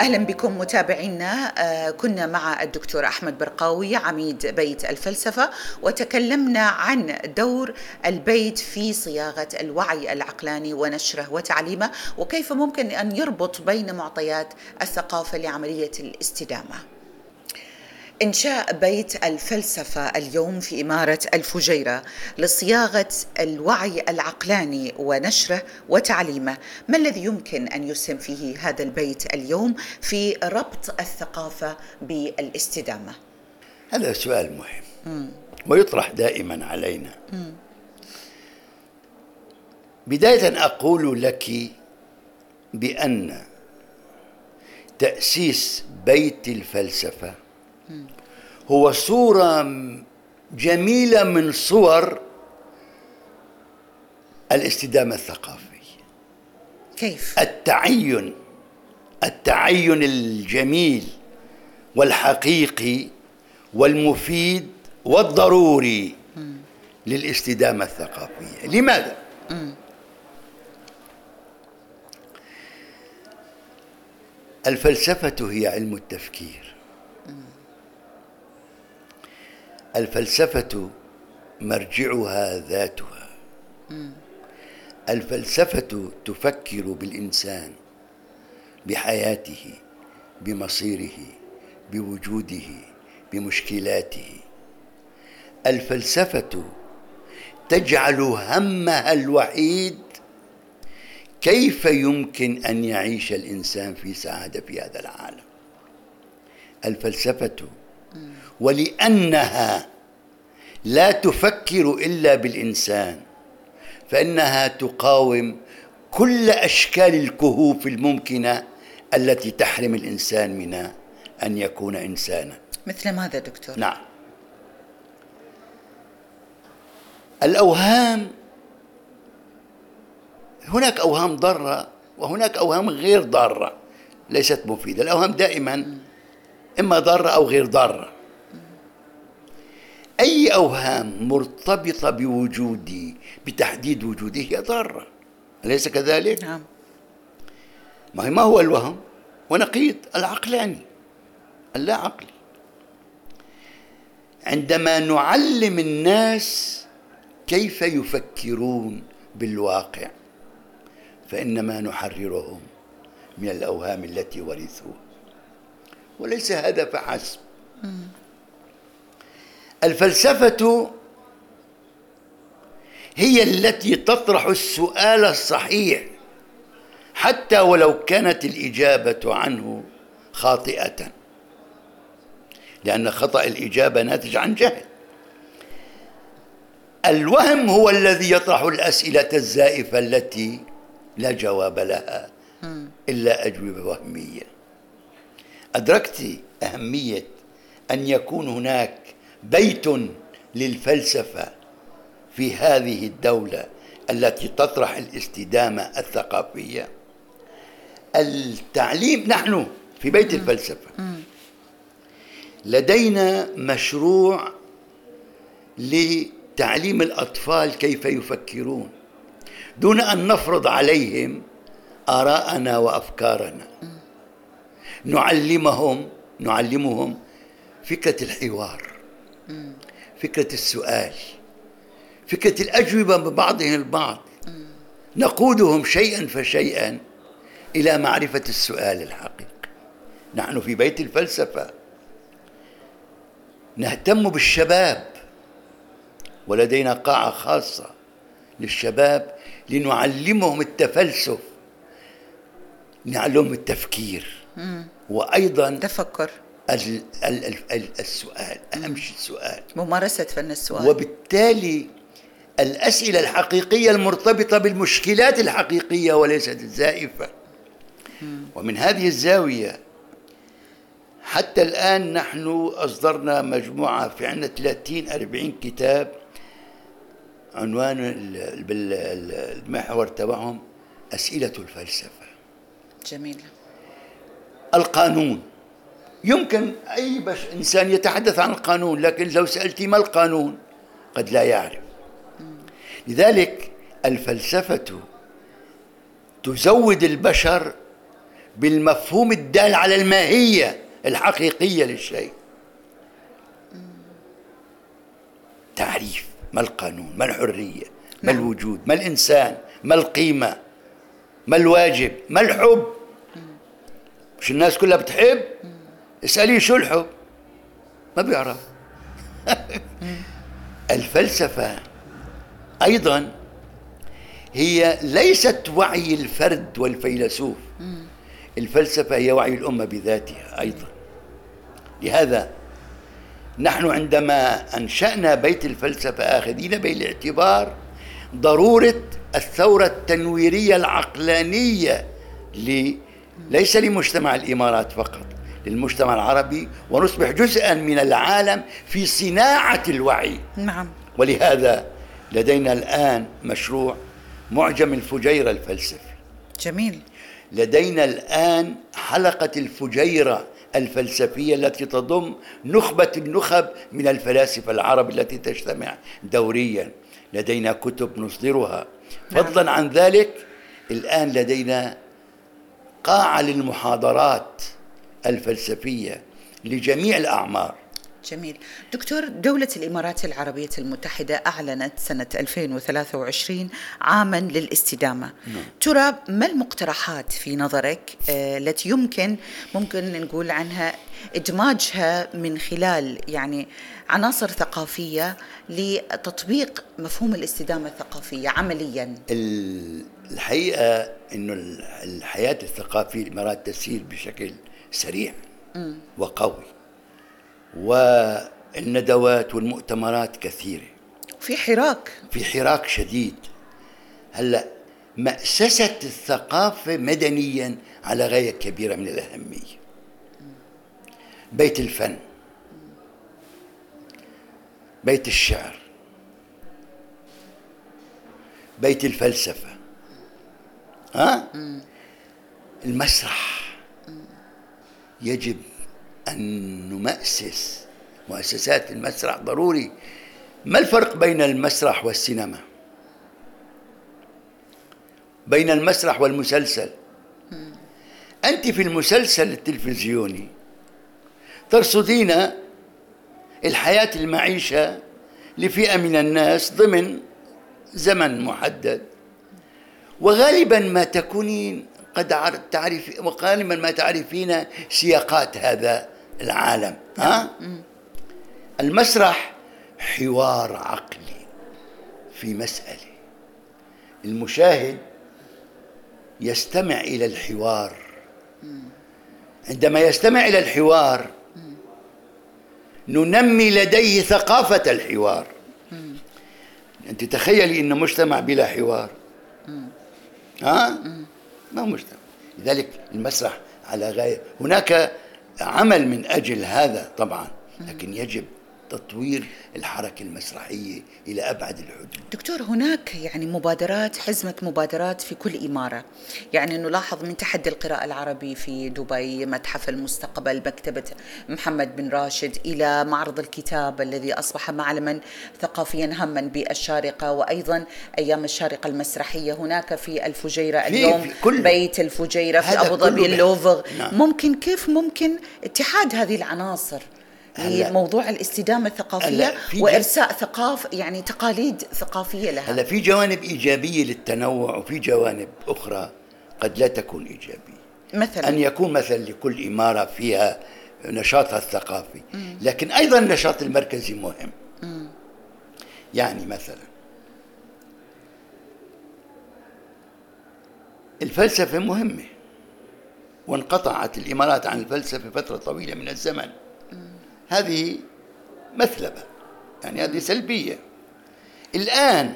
أهلا بكم متابعينا آه، كنا مع الدكتور أحمد برقاوي عميد بيت الفلسفة وتكلمنا عن دور البيت في صياغة الوعي العقلاني ونشره وتعليمه وكيف ممكن أن يربط بين معطيات الثقافة لعملية الاستدامة. إنشاء بيت الفلسفة اليوم في إمارة الفجيرة لصياغة الوعي العقلاني ونشره وتعليمه ما الذي يمكن أن يسهم فيه هذا البيت اليوم في ربط الثقافة بالاستدامة هذا سؤال مهم م. ويطرح دائما علينا م. بداية أقول لك بأن تأسيس بيت الفلسفة هو صورة جميلة من صور الاستدامة الثقافية كيف؟ التعين التعين الجميل والحقيقي والمفيد والضروري للاستدامة الثقافية. لماذا؟ الفلسفة هي علم التفكير. الفلسفة مرجعها ذاتها. الفلسفة تفكر بالإنسان بحياته بمصيره بوجوده بمشكلاته. الفلسفة تجعل همها الوحيد كيف يمكن أن يعيش الإنسان في سعادة في هذا العالم؟ الفلسفة ولأنها لا تفكر إلا بالإنسان فإنها تقاوم كل أشكال الكهوف الممكنة التي تحرم الإنسان من أن يكون إنسانا. مثل ماذا دكتور؟ نعم. الأوهام هناك أوهام ضارة وهناك أوهام غير ضارة ليست مفيدة. الأوهام دائما إما ضارة أو غير ضارة. أي أوهام مرتبطة بوجودي بتحديد وجودي هي ضارة. أليس كذلك؟ نعم. ما, ما هو الوهم؟ ونقيض العقلاني اللا عقلي عندما نعلم الناس كيف يفكرون بالواقع فإنما نحررهم من الأوهام التي ورثوها وليس هذا فحسب. الفلسفة هي التي تطرح السؤال الصحيح حتى ولو كانت الإجابة عنه خاطئة. لأن خطأ الإجابة ناتج عن جهل. الوهم هو الذي يطرح الأسئلة الزائفة التي لا جواب لها إلا أجوبة وهمية. أدركت أهمية أن يكون هناك بيت للفلسفة في هذه الدولة التي تطرح الاستدامة الثقافية. التعليم نحن في بيت الفلسفة. لدينا مشروع لتعليم الأطفال كيف يفكرون دون أن نفرض عليهم آراءنا وأفكارنا. نعلمهم نعلمهم فكرة الحوار. فكرة السؤال. فكرة الأجوبة ببعضهم البعض. نقودهم شيئا فشيئا إلى معرفة السؤال الحقيقي. نحن في بيت الفلسفة. نهتم بالشباب. ولدينا قاعة خاصة للشباب لنعلمهم التفلسف. نعلمهم التفكير. وأيضا تفكر. السؤال أهم شيء السؤال ممارسة فن السؤال. وبالتالي الأسئلة الحقيقية المرتبطة بالمشكلات الحقيقية وليست الزائفة. ومن هذه الزاوية حتى الآن نحن أصدرنا مجموعة في عندنا 30 40 كتاب عنوان المحور تبعهم أسئلة الفلسفة. جميل. القانون. يمكن أي بش إنسان يتحدث عن القانون لكن لو سألتي ما القانون؟ قد لا يعرف. لذلك الفلسفة تزود البشر بالمفهوم الدال على الماهية الحقيقية للشيء. تعريف ما القانون؟ ما الحرية؟ ما نعم. الوجود؟ ما الإنسان؟ ما القيمة؟ ما الواجب؟ ما الحب؟ مش الناس كلها بتحب؟ اسأليه شو الحب. ما بيعرف. الفلسفة أيضا هي ليست وعي الفرد والفيلسوف. الفلسفة هي وعي الأمة بذاتها أيضا. لهذا نحن عندما أنشأنا بيت الفلسفة آخذين بالاعتبار ضرورة الثورة التنويرية العقلانية ليس لمجتمع الإمارات فقط. للمجتمع العربي ونصبح جزءا من العالم في صناعة الوعي. نعم. ولهذا لدينا الآن مشروع معجم الفجيرة الفلسفي. جميل. لدينا الآن حلقة الفجيرة الفلسفية التي تضم نخبة النخب من الفلاسفة العرب التي تجتمع دوريا. لدينا كتب نصدرها. نعم. فضلا عن ذلك الآن لدينا قاعة للمحاضرات الفلسفية لجميع الأعمار. جميل. دكتور دولة الإمارات العربية المتحدة أعلنت سنة 2023 عاما للاستدامة. نعم. ترى ما المقترحات في نظرك آه، التي يمكن ممكن نقول عنها إدماجها من خلال يعني عناصر ثقافية لتطبيق مفهوم الاستدامة الثقافية عمليا؟ الحقيقة أنه الحياة الثقافية الإمارات تسير بشكل سريع وقوي. والندوات والمؤتمرات كثيرة. في حراك. في حراك شديد. هلأ مأسسة الثقافة مدنيا على غاية كبيرة من الأهمية. بيت الفن. بيت الشعر. بيت الفلسفة. ها؟ المسرح. يجب أن نمأسس مؤسسات المسرح ضروري. ما الفرق بين المسرح والسينما؟ بين المسرح والمسلسل. أنت في المسلسل التلفزيوني ترصدين الحياة المعيشة لفئة من الناس ضمن زمن محدد. وغالبا ما تكونين قد تعرف وغالبا ما تعرفين سياقات هذا العالم ها؟ المسرح حوار عقلي في مسألة. المشاهد يستمع إلى الحوار. عندما يستمع إلى الحوار ننمي لديه ثقافة الحوار. أنت تخيلي أن مجتمع بلا حوار. ها؟ ما هو مجتمع لذلك المسرح على غاية هناك عمل من أجل هذا طبعا لكن يجب تطوير الحركة المسرحية إلى أبعد الحدود. دكتور هناك يعني مبادرات حزمة مبادرات في كل إمارة. يعني نلاحظ من تحدي القراءة العربي في دبي متحف المستقبل مكتبة محمد بن راشد إلى معرض الكتاب الذي أصبح معلما ثقافيا هاما بالشارقة وأيضا أيام الشارقة المسرحية. هناك في الفجيرة اليوم في كل بيت الفجيرة في أبو ظبي اللوفغ. نعم. ممكن كيف ممكن اتحاد هذه العناصر لموضوع الاستدامة الثقافية وإرساء ثقاف يعني تقاليد ثقافية لها. هلا في جوانب إيجابية للتنوع وفي جوانب أخرى قد لا تكون إيجابية. مثلا؟ أن يكون مثلا لكل إمارة فيها نشاطها الثقافي. لكن أيضا النشاط المركزي مهم. يعني مثلا الفلسفة مهمة. وانقطعت الإمارات عن الفلسفة فترة طويلة من الزمن. هذه مثلبة يعني هذه سلبية. الآن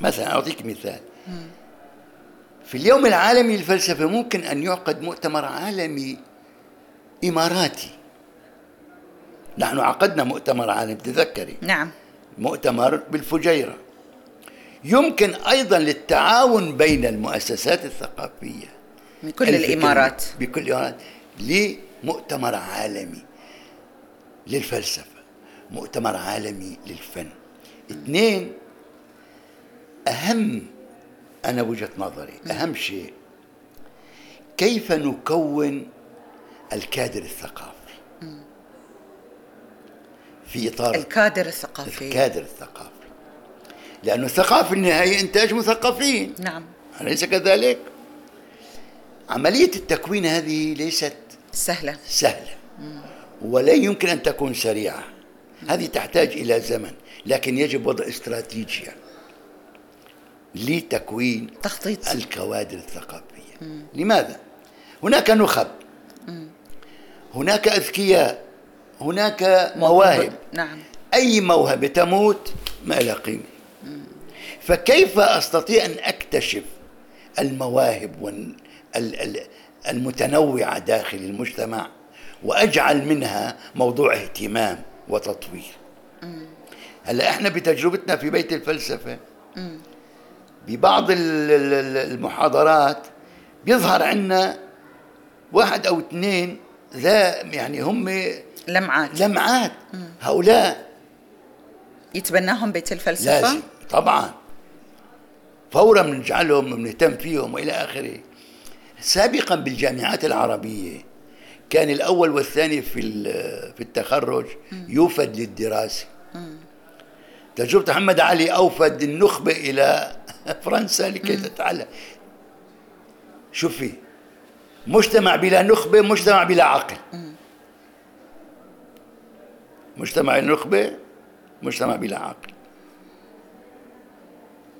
مثلا أعطيك مثال. في اليوم العالمي للفلسفة ممكن أن يعقد مؤتمر عالمي إماراتي. نحن عقدنا مؤتمر عالمي تذكري نعم. مؤتمر بالفجيرة. يمكن أيضا للتعاون بين المؤسسات الثقافية. من كل الإمارات. بكل الإمارات. لمؤتمر عالمي. للفلسفة مؤتمر عالمي للفن. اثنين أهم أنا وجهة نظري أهم شيء كيف نكون الكادر الثقافي؟ في إطار الكادر الثقافي. الكادر الثقافي. لأن الثقافة النهائية إنتاج مثقفين. نعم. أليس كذلك؟ عملية التكوين هذه ليست سهلة. سهلة. ولا يمكن أن تكون سريعة. هذه تحتاج إلى زمن لكن يجب وضع استراتيجية لتكوين تخطيط. الكوادر الثقافية. مم. لماذا؟ هناك نخب. مم. هناك أذكياء. هناك مواهب. نعم. أي موهبة تموت ما لها قيمة. فكيف أستطيع أن أكتشف المواهب المتنوعة داخل المجتمع؟ وأجعل منها موضوع اهتمام وتطوير. هلا إحنا بتجربتنا في بيت الفلسفة ببعض المحاضرات بيظهر عندنا واحد أو اثنين ذا يعني هم لمعات. لمعات. هؤلاء يتبناهم بيت الفلسفة؟ لازم طبعا. فورا بنجعلهم بنهتم فيهم وإلى آخره. سابقا بالجامعات العربية كان الأول والثاني في في التخرج يوفد للدراسة. تجربة محمد علي أوفد النخبة إلى فرنسا لكي تتعلم. شوفي مجتمع بلا نخبة مجتمع بلا عقل. مجتمع النخبة مجتمع بلا عقل.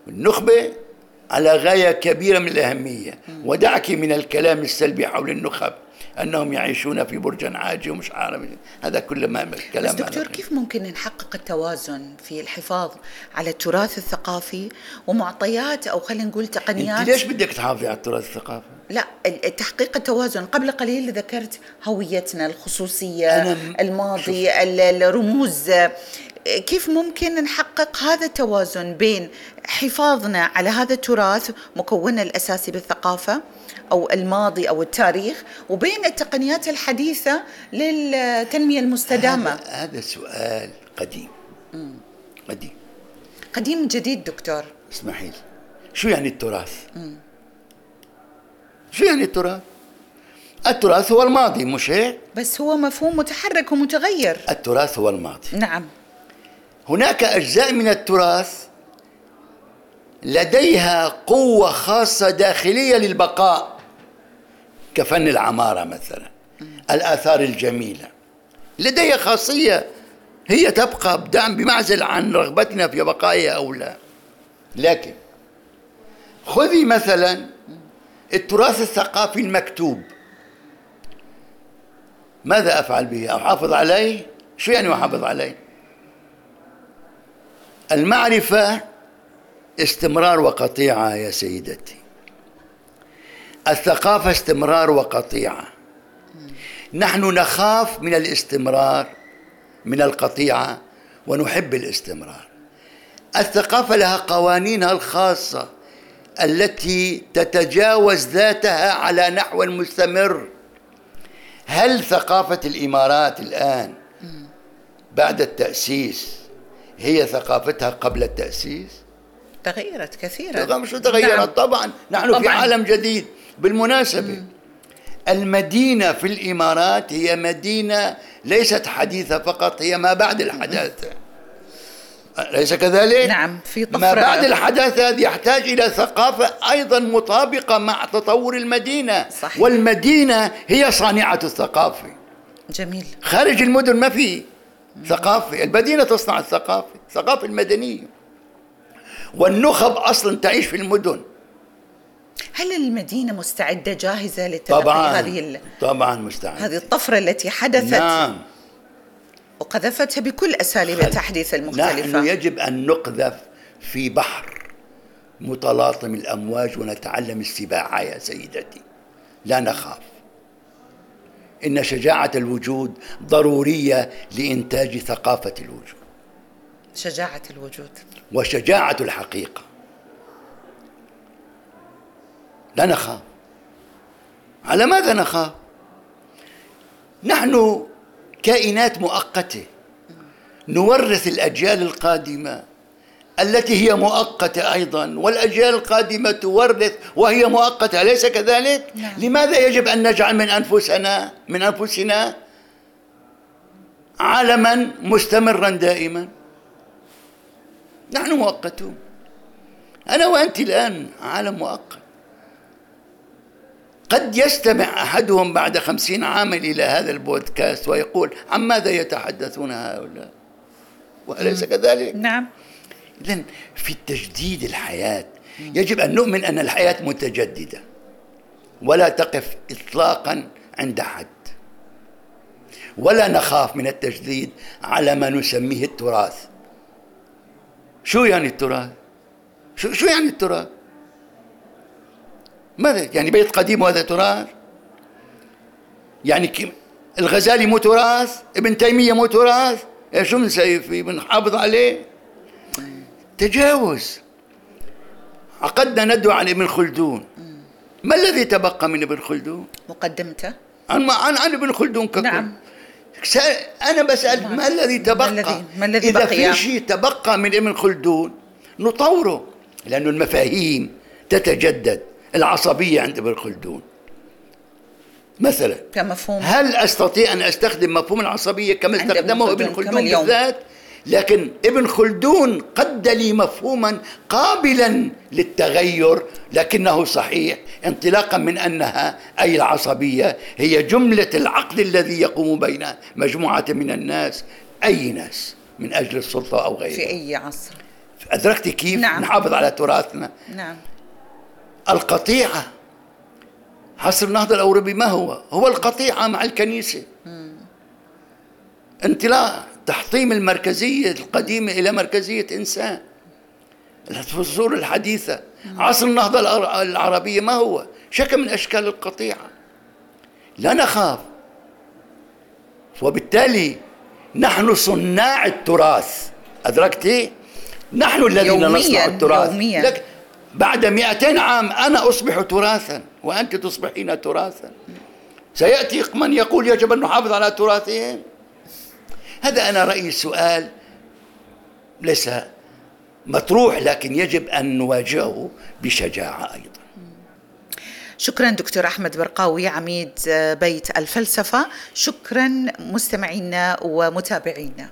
النخبة على غاية كبيرة من الأهمية. ودعك من الكلام السلبي حول النخب. أنهم يعيشون في برج عاجي ومش عارف هذا كل ما كلام بس دكتور كيف ممكن نحقق التوازن في الحفاظ على التراث الثقافي ومعطيات أو خلينا نقول تقنيات؟ أنت ليش بدك تحافظي على التراث الثقافي؟ لا تحقيق التوازن. قبل قليل ذكرت هويتنا الخصوصية الماضي الرموز. كيف ممكن نحقق هذا التوازن بين حفاظنا على هذا التراث مكوننا الأساسي بالثقافة أو الماضي أو التاريخ وبين التقنيات الحديثة للتنمية المستدامة؟ هذا, هذا سؤال قديم. مم. قديم. قديم جديد دكتور. اسمحي لي شو يعني التراث؟ مم. شو يعني التراث؟ التراث هو الماضي مش هيك؟ بس هو مفهوم متحرك ومتغير. التراث هو الماضي. نعم. هناك أجزاء من التراث لديها قوة خاصة داخلية للبقاء كفن العمارة مثلا الآثار الجميلة. لديها خاصية هي تبقى بدعم بمعزل عن رغبتنا في بقائها أو لا. لكن خذي مثلا التراث الثقافي المكتوب. ماذا أفعل به؟ أحافظ عليه؟ شو يعني أحافظ عليه؟ المعرفة استمرار وقطيعة يا سيدتي. الثقافة استمرار وقطيعة. نحن نخاف من الاستمرار من القطيعة ونحب الاستمرار. الثقافة لها قوانينها الخاصة التي تتجاوز ذاتها على نحو مستمر. هل ثقافة الإمارات الآن بعد التأسيس هي ثقافتها قبل التأسيس؟ تغيرت كثيرا. مش تغيرت نعم. طبعا. نحن طبعا. في عالم جديد. بالمناسبة المدينة في الإمارات هي مدينة ليست حديثة فقط هي ما بعد الحداثة. أليس كذلك؟ نعم في طفرة. ما بعد الحداثة هذه يحتاج إلى ثقافة أيضا مطابقة مع تطور المدينة. صحيح. والمدينة هي صانعة الثقافة. جميل. خارج المدن ما في. ثقافة. المدينة تصنع الثقافة الثقافة المدنية. والنخب أصلا تعيش في المدن. هل المدينة مستعدة جاهزة لتلقي طبعا هذه طبعا مستعدة. هذه الطفرة التي حدثت؟ نعم. وقذفتها بكل أساليب التحديث المختلفة. نحن يجب أن نقذف في بحر متلاطم الأمواج ونتعلم السباحة يا سيدتي. لا نخاف. إن شجاعة الوجود ضرورية لإنتاج ثقافة الوجود. شجاعة الوجود. وشجاعة الحقيقة. لا نخاف. على ماذا نخاف؟ نحن كائنات مؤقتة. نورث الأجيال القادمة. التي هي مؤقتة أيضا والأجيال القادمة تورث وهي مؤقتة أليس كذلك؟ نعم. لماذا يجب أن نجعل من أنفسنا من أنفسنا عالما مستمرا دائما نحن مؤقتون أنا وأنت الآن عالم مؤقت قد يستمع أحدهم بعد خمسين عاما إلى هذا البودكاست ويقول عن ماذا يتحدثون هؤلاء وأليس كذلك؟ نعم إذا في تجديد الحياة. يجب أن نؤمن أن الحياة متجددة ولا تقف إطلاقا عند حد ولا نخاف من التجديد على ما نسميه التراث. شو يعني التراث؟ شو, شو يعني التراث؟ ماذا يعني بيت قديم وهذا تراث؟ يعني الغزالي مو تراث؟ ابن تيمية مو تراث؟ شو بنسوي فيه؟ بنحافظ عليه؟ تجاوز. عقدنا ندعو عن ابن خلدون. ما الذي تبقى من ابن خلدون؟ مقدمته. عن عن, عن ابن خلدون ككل نعم. أنا بسأل ما الذي تبقى ما الذي, ما الذي إذا بقي؟ في شيء تبقى من ابن خلدون نطوره لأن المفاهيم تتجدد العصبية عند ابن خلدون. مثلا كمفهوم. هل أستطيع أن أستخدم مفهوم العصبية كما استخدمه ابن خلدون بالذات؟ لكن ابن خلدون قد لي مفهوما قابلا للتغير لكنه صحيح انطلاقا من أنها أي العصبية هي جملة العقد الذي يقوم بين مجموعة من الناس أي ناس من أجل السلطة أو غيرها. في أي عصر؟ أدركت كيف؟ نعم. نحافظ على تراثنا. نعم. القطيعة عصر النهضه الأوروبي ما هو؟ هو القطيعة مع الكنيسة. انطلاق. تحطيم المركزية القديمة إلى مركزية إنسان. الفصول الحديثة. عصر النهضة العربية ما هو؟ شكل من أشكال القطيعة. لا نخاف. وبالتالي نحن صناع التراث. أدركتي؟ نحن الذين يومياً نصنع التراث. يومياً. لك بعد 200 عام أنا أصبح تراثا وأنت تصبحين تراثا. سيأتي من يقول يجب أن نحافظ على تراثهم؟ هذا أنا رأيي سؤال ليس مطروح لكن يجب أن نواجهه بشجاعة أيضا. شكرا دكتور أحمد برقاوي عميد بيت الفلسفة. شكرا مستمعينا ومتابعينا.